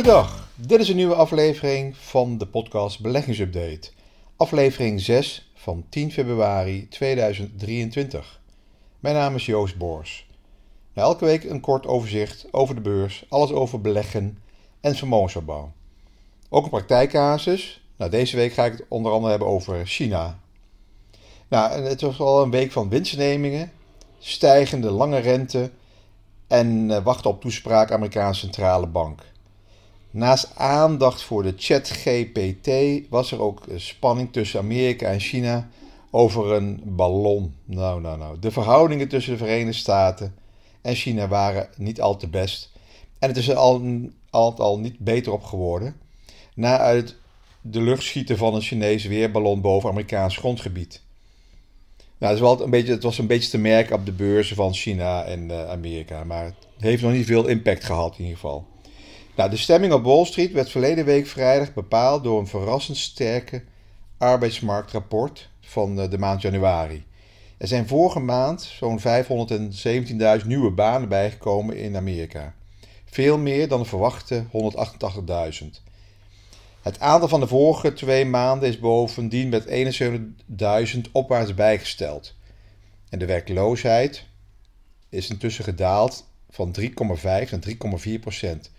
Goedendag, dit is een nieuwe aflevering van de podcast Beleggingsupdate. Aflevering 6 van 10 februari 2023. Mijn naam is Joost Boors. Elke week een kort overzicht over de beurs, alles over beleggen en vermogensopbouw. Ook een praktijkcasus. Nou, deze week ga ik het onder andere hebben over China. Nou, het was al een week van winstnemingen, stijgende lange rente en eh, wachten op toespraak Amerikaanse centrale bank. Naast aandacht voor de ChatGPT was er ook spanning tussen Amerika en China over een ballon. Nou, nou, nou. De verhoudingen tussen de Verenigde Staten en China waren niet al te best. En het is er al, al, al niet beter op geworden. Na uit de lucht schieten van een Chinese weerballon boven Amerikaans grondgebied. Nou, het, was wel een beetje, het was een beetje te merken op de beurzen van China en uh, Amerika. Maar het heeft nog niet veel impact gehad in ieder geval. Nou, de stemming op Wall Street werd verleden week vrijdag bepaald door een verrassend sterke arbeidsmarktrapport van eh, de maand januari. Er zijn vorige maand zo'n 517.000 nieuwe banen bijgekomen in Amerika. Veel meer dan de verwachte 188.000. Het aantal van de vorige twee maanden is bovendien met 71.000 opwaarts bijgesteld. En de werkloosheid is intussen gedaald van 3,5 naar 3,4 procent.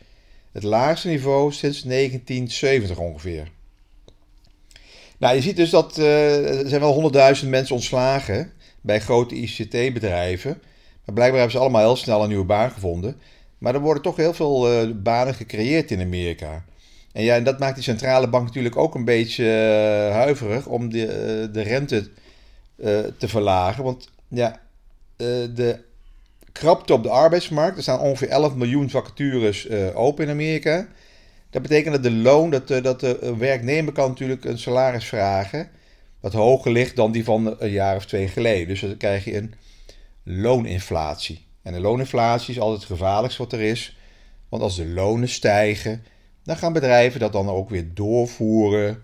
Het laagste niveau sinds 1970 ongeveer. Nou, je ziet dus dat uh, er zijn wel 100.000 mensen ontslagen bij grote ICT-bedrijven. Maar blijkbaar hebben ze allemaal heel snel een nieuwe baan gevonden. Maar er worden toch heel veel uh, banen gecreëerd in Amerika. En ja, en dat maakt die centrale bank natuurlijk ook een beetje uh, huiverig om de, de rente te verlagen. Want ja, de krapte op de arbeidsmarkt. Er staan ongeveer 11 miljoen vacatures uh, open in Amerika. Dat betekent dat de loon, dat, uh, dat de werknemer kan natuurlijk een salaris vragen. Wat hoger ligt dan die van een jaar of twee geleden. Dus dan krijg je een looninflatie. En de looninflatie is altijd het gevaarlijkste wat er is. Want als de lonen stijgen, dan gaan bedrijven dat dan ook weer doorvoeren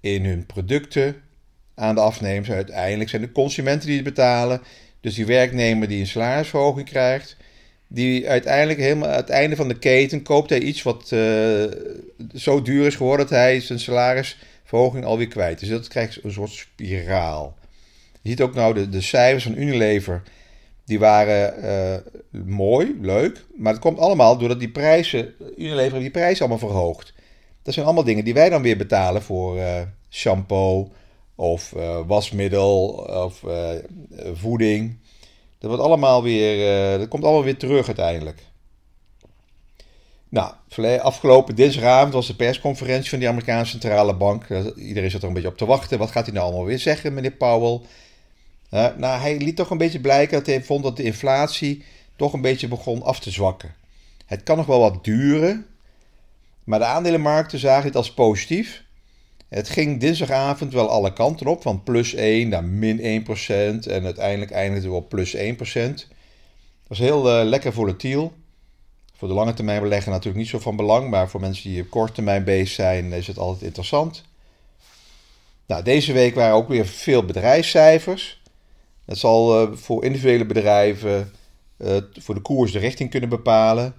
in hun producten aan de afnemers. Uiteindelijk zijn de consumenten die het betalen. Dus die werknemer die een salarisverhoging krijgt, die uiteindelijk helemaal aan het einde van de keten koopt hij iets wat uh, zo duur is geworden dat hij zijn salarisverhoging alweer kwijt is. Dus dat krijgt een soort spiraal. Je ziet ook nou de, de cijfers van Unilever, die waren uh, mooi, leuk, maar het komt allemaal doordat die prijzen, Unilever die prijzen allemaal verhoogt. Dat zijn allemaal dingen die wij dan weer betalen voor uh, shampoo, of uh, wasmiddel of uh, voeding. Dat, wordt allemaal weer, uh, dat komt allemaal weer terug uiteindelijk. Nou, afgelopen dinsdagavond was de persconferentie van die Amerikaanse centrale bank. Iedereen zat er een beetje op te wachten. Wat gaat hij nou allemaal weer zeggen, meneer Powell? nou, hij liet toch een beetje blijken dat hij vond dat de inflatie toch een beetje begon af te zwakken. Het kan nog wel wat duren, maar de aandelenmarkten zagen het als positief. Het ging dinsdagavond wel alle kanten op, van plus 1 naar min 1% en uiteindelijk eindigde we op plus 1%. Dat was heel uh, lekker volatiel. Voor de lange termijn beleggen natuurlijk niet zo van belang, maar voor mensen die op korte termijn bezig zijn is het altijd interessant. Nou, deze week waren ook weer veel bedrijfscijfers. Dat zal uh, voor individuele bedrijven uh, voor de koers de richting kunnen bepalen.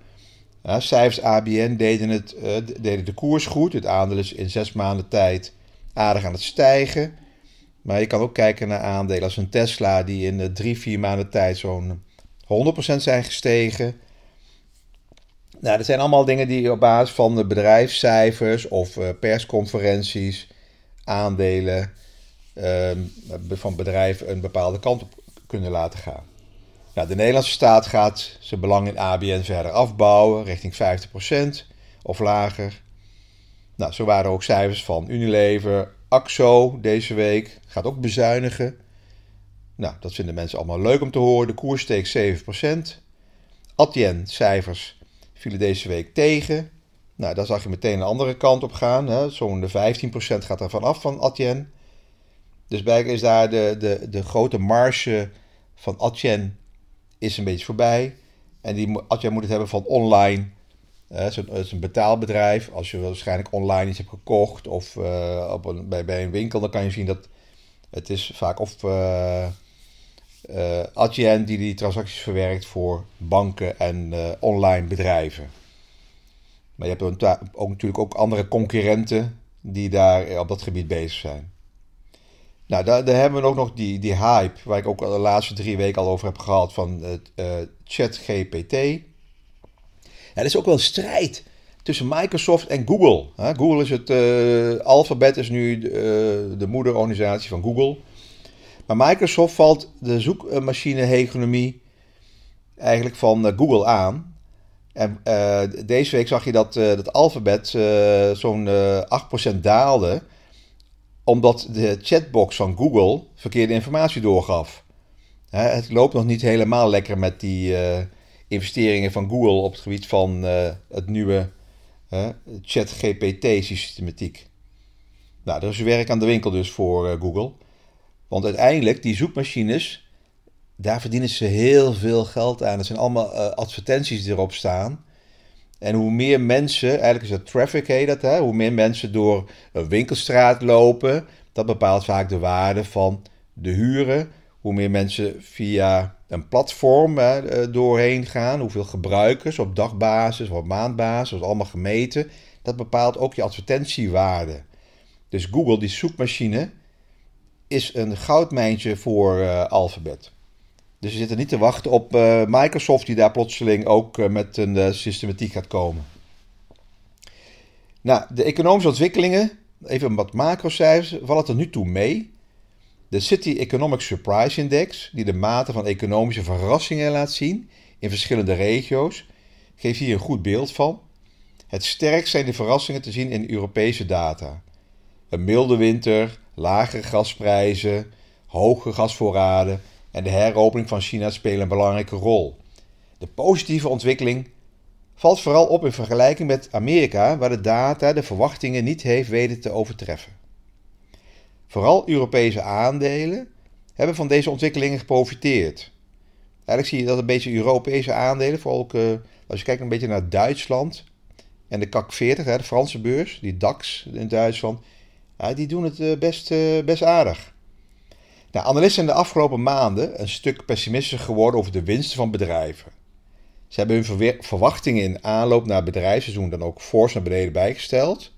Cijfers ABN deden, het, uh, deden de koers goed. Het aandeel is in zes maanden tijd aardig aan het stijgen. Maar je kan ook kijken naar aandelen als een Tesla, die in drie, vier maanden tijd zo'n 100% zijn gestegen. Nou, dat zijn allemaal dingen die op basis van de bedrijfscijfers of uh, persconferenties, aandelen uh, van bedrijven een bepaalde kant op kunnen laten gaan. De Nederlandse staat gaat zijn belang in ABN verder afbouwen, richting 50% of lager. Nou, zo waren ook cijfers van Unilever, AXO deze week, gaat ook bezuinigen. Nou, dat vinden mensen allemaal leuk om te horen. De koers steekt 7%. Adyen cijfers vielen deze week tegen. Nou, daar zag je meteen een andere kant op gaan. Zo'n 15% gaat er vanaf van Adyen. Dus blijkbaar is daar de, de, de grote marge van Adyen is een beetje voorbij. En die, als jij moet het hebben van online. het, is een, betaalbedrijf. Als je waarschijnlijk online iets hebt gekocht of uh, op een, bij, bij een winkel, dan kan je zien dat het is vaak of uh, uh, Adyen die die transacties verwerkt voor banken en online bedrijven. Maar je hebt ook, natuurlijk ook andere concurrenten die daar op dat gebied bezig zijn. Nou, daar, hebben we ook nog die, die hype, waar ik ook de laatste drie weken al over heb gehad, van uh, ChatGPT. Ja, er is ook wel een strijd tussen Microsoft en Google. Google is het, uh, Alphabet is nu uh, de moederorganisatie van Google. Maar Microsoft valt de zoekmachine-hegemonie eigenlijk van Google aan. En deze week zag je dat, dat Alphabet zo'n 8% daalde omdat de chatbox van Google verkeerde informatie doorgaf. het loopt nog niet helemaal lekker met die uh, investeringen van Google op het gebied van uh, het nieuwe chat-GPT-systematiek. Nou, er is werk aan de winkel dus voor Google. Want uiteindelijk, die zoekmachines, daar verdienen ze heel veel geld aan. Er zijn allemaal advertenties die erop staan. En hoe meer mensen, eigenlijk is dat traffic heet dat, hè? hoe meer mensen door een winkelstraat lopen, dat bepaalt vaak de waarde van de huren. Hoe meer mensen via een platform hè, eh, doorheen gaan, hoeveel gebruikers op dagbasis of op maandbasis, dat allemaal gemeten. Dat bepaalt ook je advertentiewaarde. Dus Google, die zoekmachine, is een goudmijntje voor uh, Alphabet. Dus we zitten niet te wachten op uh, Microsoft, die daar plotseling ook uh, met een uh, systematiek gaat komen. Nou, de economische ontwikkelingen, even wat macrocijfers, vallen tot nu toe mee. De City Economic Surprise Index, die de mate van economische verrassingen laat zien in verschillende regio's, geeft hier een goed beeld van. Het sterkst zijn de verrassingen te zien in Europese data. Een milde winter, lagere gasprijzen, hoge gasvoorraden en de heropening van China spelen een belangrijke rol. De positieve ontwikkeling valt vooral op in vergelijking met Amerika, waar de data de verwachtingen niet heeft weten te overtreffen. Vooral Europese aandelen hebben van deze ontwikkelingen geprofiteerd. Eigenlijk zie je dat een beetje Europese aandelen, vooral ook uh, als je kijkt een beetje naar Duitsland en de CAC 40, de Franse beurs, die DAX in Duitsland, die doen het uh, best, uh, best aardig. Nou, analisten zijn de afgelopen maanden een stuk pessimistischer geworden over de winsten van bedrijven. Ze hebben hun verwachtingen in aanloop naar het bedrijfsseizoen dan ook fors naar beneden bijgesteld.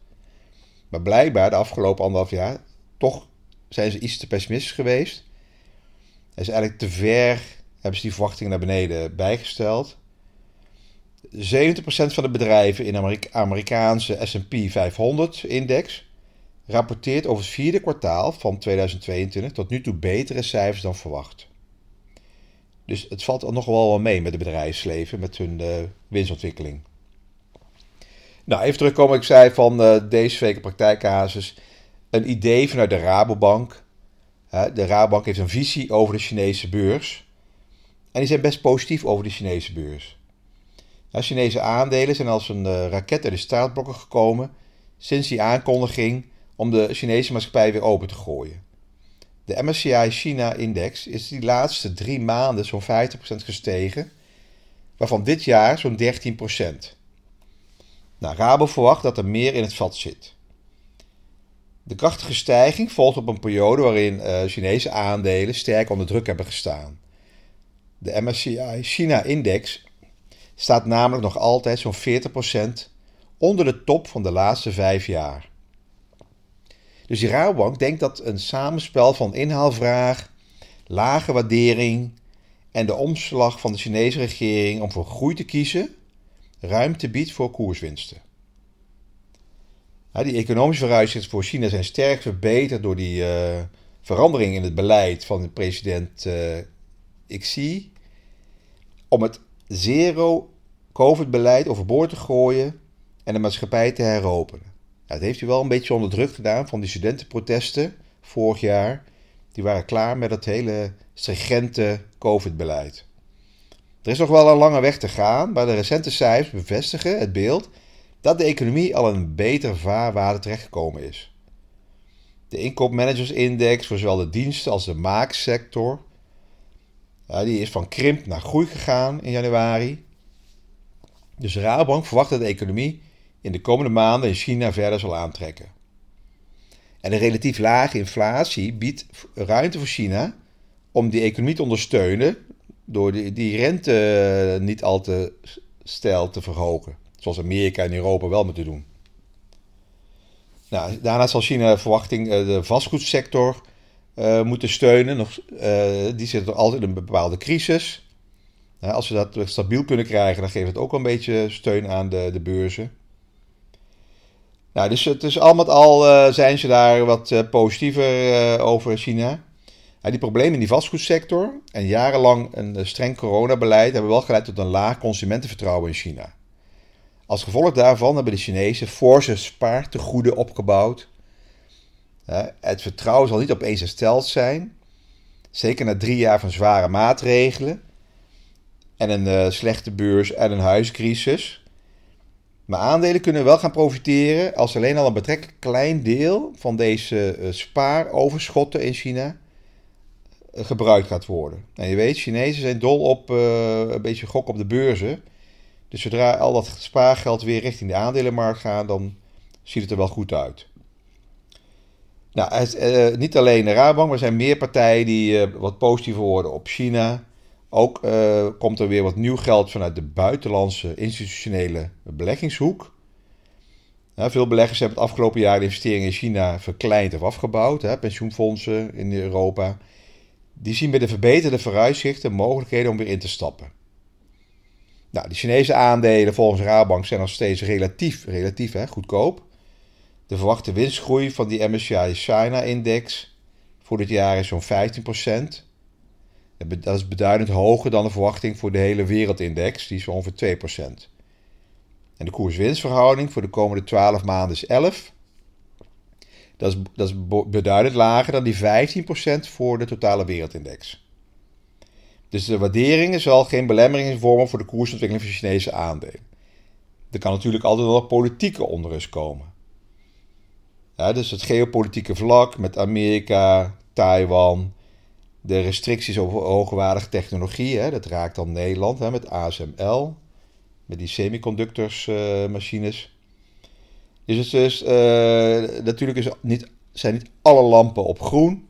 Maar blijkbaar de afgelopen anderhalf jaar toch zijn ze iets te pessimistisch geweest. En is eigenlijk te ver hebben ze die verwachtingen naar beneden bijgesteld. 70% van de bedrijven in de Amerikaanse SP 500-index rapporteert over het vierde kwartaal van 2022 tot nu toe betere cijfers dan verwacht. Dus het valt al nog wel mee met het bedrijfsleven, met hun uh, winstontwikkeling. Nou, even terugkomen. Ik zei van uh, deze week praktijkcasus. Een idee vanuit de Rabobank. de Rabobank heeft een visie over de Chinese beurs. En die zijn best positief over de Chinese beurs. Nou, Chinese aandelen zijn als een uh, raket uit de startblokken gekomen sinds die aankondiging om de Chinese maatschappij weer open te gooien. De MSCI China-index is die laatste drie maanden zo'n 50% gestegen, waarvan dit jaar zo'n 13%. Nou, Rabo verwacht dat er meer in het vat zit. De krachtige stijging volgt op een periode waarin uh, Chinese aandelen sterk onder druk hebben gestaan. De MSCI China-index staat namelijk nog altijd zo'n 40% onder de top van de laatste vijf jaar. Dus die Rabobank denkt dat een samenspel van inhaalvraag, lage waardering en de omslag van de Chinese regering om voor groei te kiezen ruimte biedt voor koerswinsten. die economische vooruitzichten voor China zijn sterk verbeterd door die uh, verandering in het beleid van de president uh, Xi om het zero-COVID-beleid overboord te gooien en de maatschappij te heropenen. Nou, dat heeft hij wel een beetje onder druk gedaan van die studentenprotesten vorig jaar. Die waren klaar met het hele stringente COVID-beleid. Er is nog wel een lange weg te gaan, maar de recente cijfers bevestigen het beeld dat de economie al een betere vaarwaarde terechtgekomen is. De inkoopmanagersindex voor zowel de diensten als de maaksector ja, die is van krimp naar groei gegaan in januari. Dus de Rabobank verwacht dat de economie in de komende maanden in China verder zal aantrekken. En een relatief lage inflatie biedt ruimte voor China om die economie te ondersteunen door die, rente niet al te stijl te verhogen. Zoals Amerika en Europa wel moeten doen. Nou, daarna zal China verwachting de vastgoedsector uh, moeten steunen. Nog, die zit er altijd in een bepaalde crisis. als ze dat stabiel kunnen krijgen, dan geeft het ook een beetje steun aan de, de beurzen. Nou, dus, dus al met al uh, zijn ze daar wat uh, positiever uh, over China. die problemen in die vastgoedsector en jarenlang een streng coronabeleid hebben wel geleid tot een laag consumentenvertrouwen in China. Als gevolg daarvan hebben de Chinezen forse spaartegoeden opgebouwd. het vertrouwen zal niet opeens hersteld zijn. Zeker na drie jaar van zware maatregelen en een slechte beurs en een huiscrisis. Maar aandelen kunnen wel gaan profiteren als alleen al een betrekkelijk klein deel van deze uh, spaaroverschotten in China uh, gebruikt gaat worden. En je weet, Chinezen zijn dol op uh, een beetje gok op de beurzen. Dus zodra al dat spaargeld weer richting de aandelenmarkt gaat, dan ziet het er wel goed uit. Nou, het, niet alleen de Rabank, maar er zijn meer partijen die wat positiever worden op China. Ook uh, komt er weer wat nieuw geld vanuit de buitenlandse institutionele beleggingshoek. veel beleggers hebben het afgelopen jaar de investeringen in China verkleind of afgebouwd. Hè, pensioenfondsen in Europa. Die zien bij de verbeterde vooruitzichten mogelijkheden om weer in te stappen. Nou, de Chinese aandelen volgens Rabank zijn nog steeds relatief, relatief hè, goedkoop. De verwachte winstgroei van die MSCI China-index voor dit jaar is zo'n 15%. Dat is beduidend hoger dan de verwachting voor de hele wereldindex, die is ongeveer 2%. En de koers-winstverhouding voor de komende 12 maanden is 11. Dat is, dat is beduidend lager dan die 15% voor de totale wereldindex. Dus de waardering zal geen belemmering vormen voor de koersontwikkeling van Chinese aandelen. Er kan natuurlijk altijd wel politieke onrust komen. Dus het geopolitieke vlak met Amerika, Taiwan, de restricties op hoogwaardige technologie, hè, dat raakt dan Nederland hè, met ASML, met die semiconductorsmachines. Uh, dus het is, uh, natuurlijk is niet, zijn niet alle lampen op groen,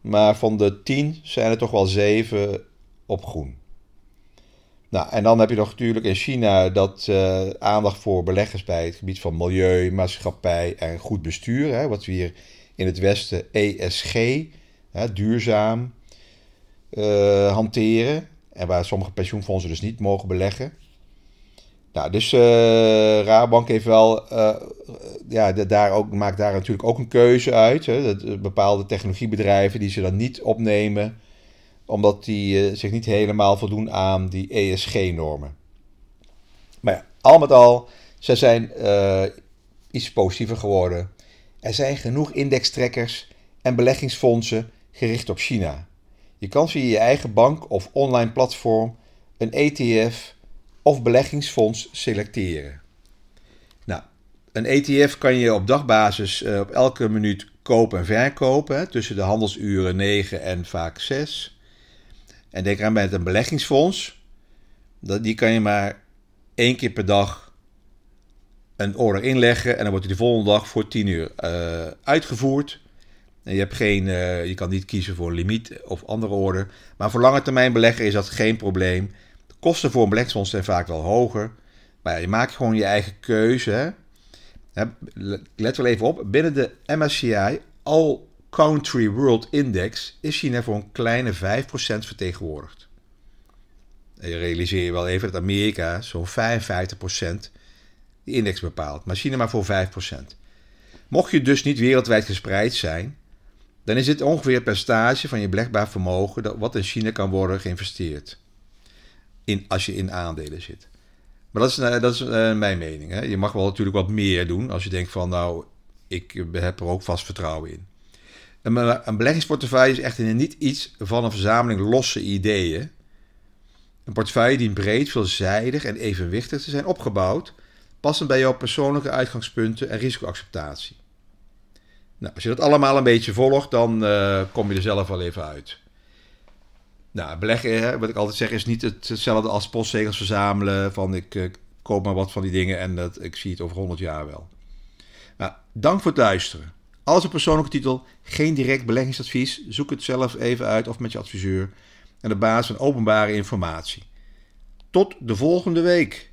maar van de tien zijn er toch wel zeven op groen. Nou, en dan heb je nog natuurlijk in China dat uh, aandacht voor beleggers bij het gebied van milieu, maatschappij en goed bestuur. Hè, wat we hier in het Westen ESG, hè, duurzaam, uh, hanteren. En waar sommige pensioenfondsen dus niet mogen beleggen. Nou, dus uh, heeft wel, uh, ja, daar ook, maakt daar natuurlijk ook een keuze uit. Hè, dat, bepaalde technologiebedrijven die ze dan niet opnemen, omdat die zich niet helemaal voldoen aan die ESG-normen. Maar ja, al met al, ze zijn iets positiever geworden. Er zijn genoeg indextrekkers en beleggingsfondsen gericht op China. Je kan via je eigen bank of online platform een ETF of beleggingsfonds selecteren. Nou, een ETF kan je op dagbasis uh, op elke minuut kopen en verkopen tussen de handelsuren 9 en vaak 6. En denk eraan met een beleggingsfonds, dat, die kan je maar één keer per dag een order inleggen en dan wordt die de volgende dag voor 10 uur uh, uitgevoerd. Je, hebt geen, uh, je kan niet kiezen voor limiet of andere orde. Maar voor lange termijn belegger is dat geen probleem. De kosten voor een beleggingsfonds zijn vaak wel hoger. Maar ja, je maakt gewoon je eigen keuze. Let wel even op. Binnen de MSCI All Country World Index is China voor een kleine 5% vertegenwoordigd. En je realiseer je wel even dat Amerika zo'n 55% de index bepaalt. Maar China maar voor 5%. Mocht je dus niet wereldwijd gespreid zijn, dan is dit ongeveer het percentage van je belegbaar vermogen dat wat in China kan worden geïnvesteerd. In, als je in aandelen zit. Maar dat is, eh, dat is uh, mijn mening. Hè. Je mag wel natuurlijk wat meer doen als je denkt van nou, ik heb er ook vast vertrouwen in. Een, beleggingsportefeuille is echter niet iets van een verzameling losse ideeën. Een portefeuille dient breed, veelzijdig en evenwichtig te zijn opgebouwd, passend bij jouw persoonlijke uitgangspunten en risicoacceptatie. Nou, als je dat allemaal een beetje volgt, dan uh, kom je er zelf wel even uit. Nou, beleggen, wat ik altijd zeg, is niet hetzelfde als postzegels verzamelen. Van ik uh, koop maar wat van die dingen en dat, ik zie het over 100 jaar wel. Nou, dank voor het luisteren. Alles op persoonlijke titel, geen direct beleggingsadvies. Zoek het zelf even uit of met je adviseur. En op basis van openbare informatie. Tot de volgende week.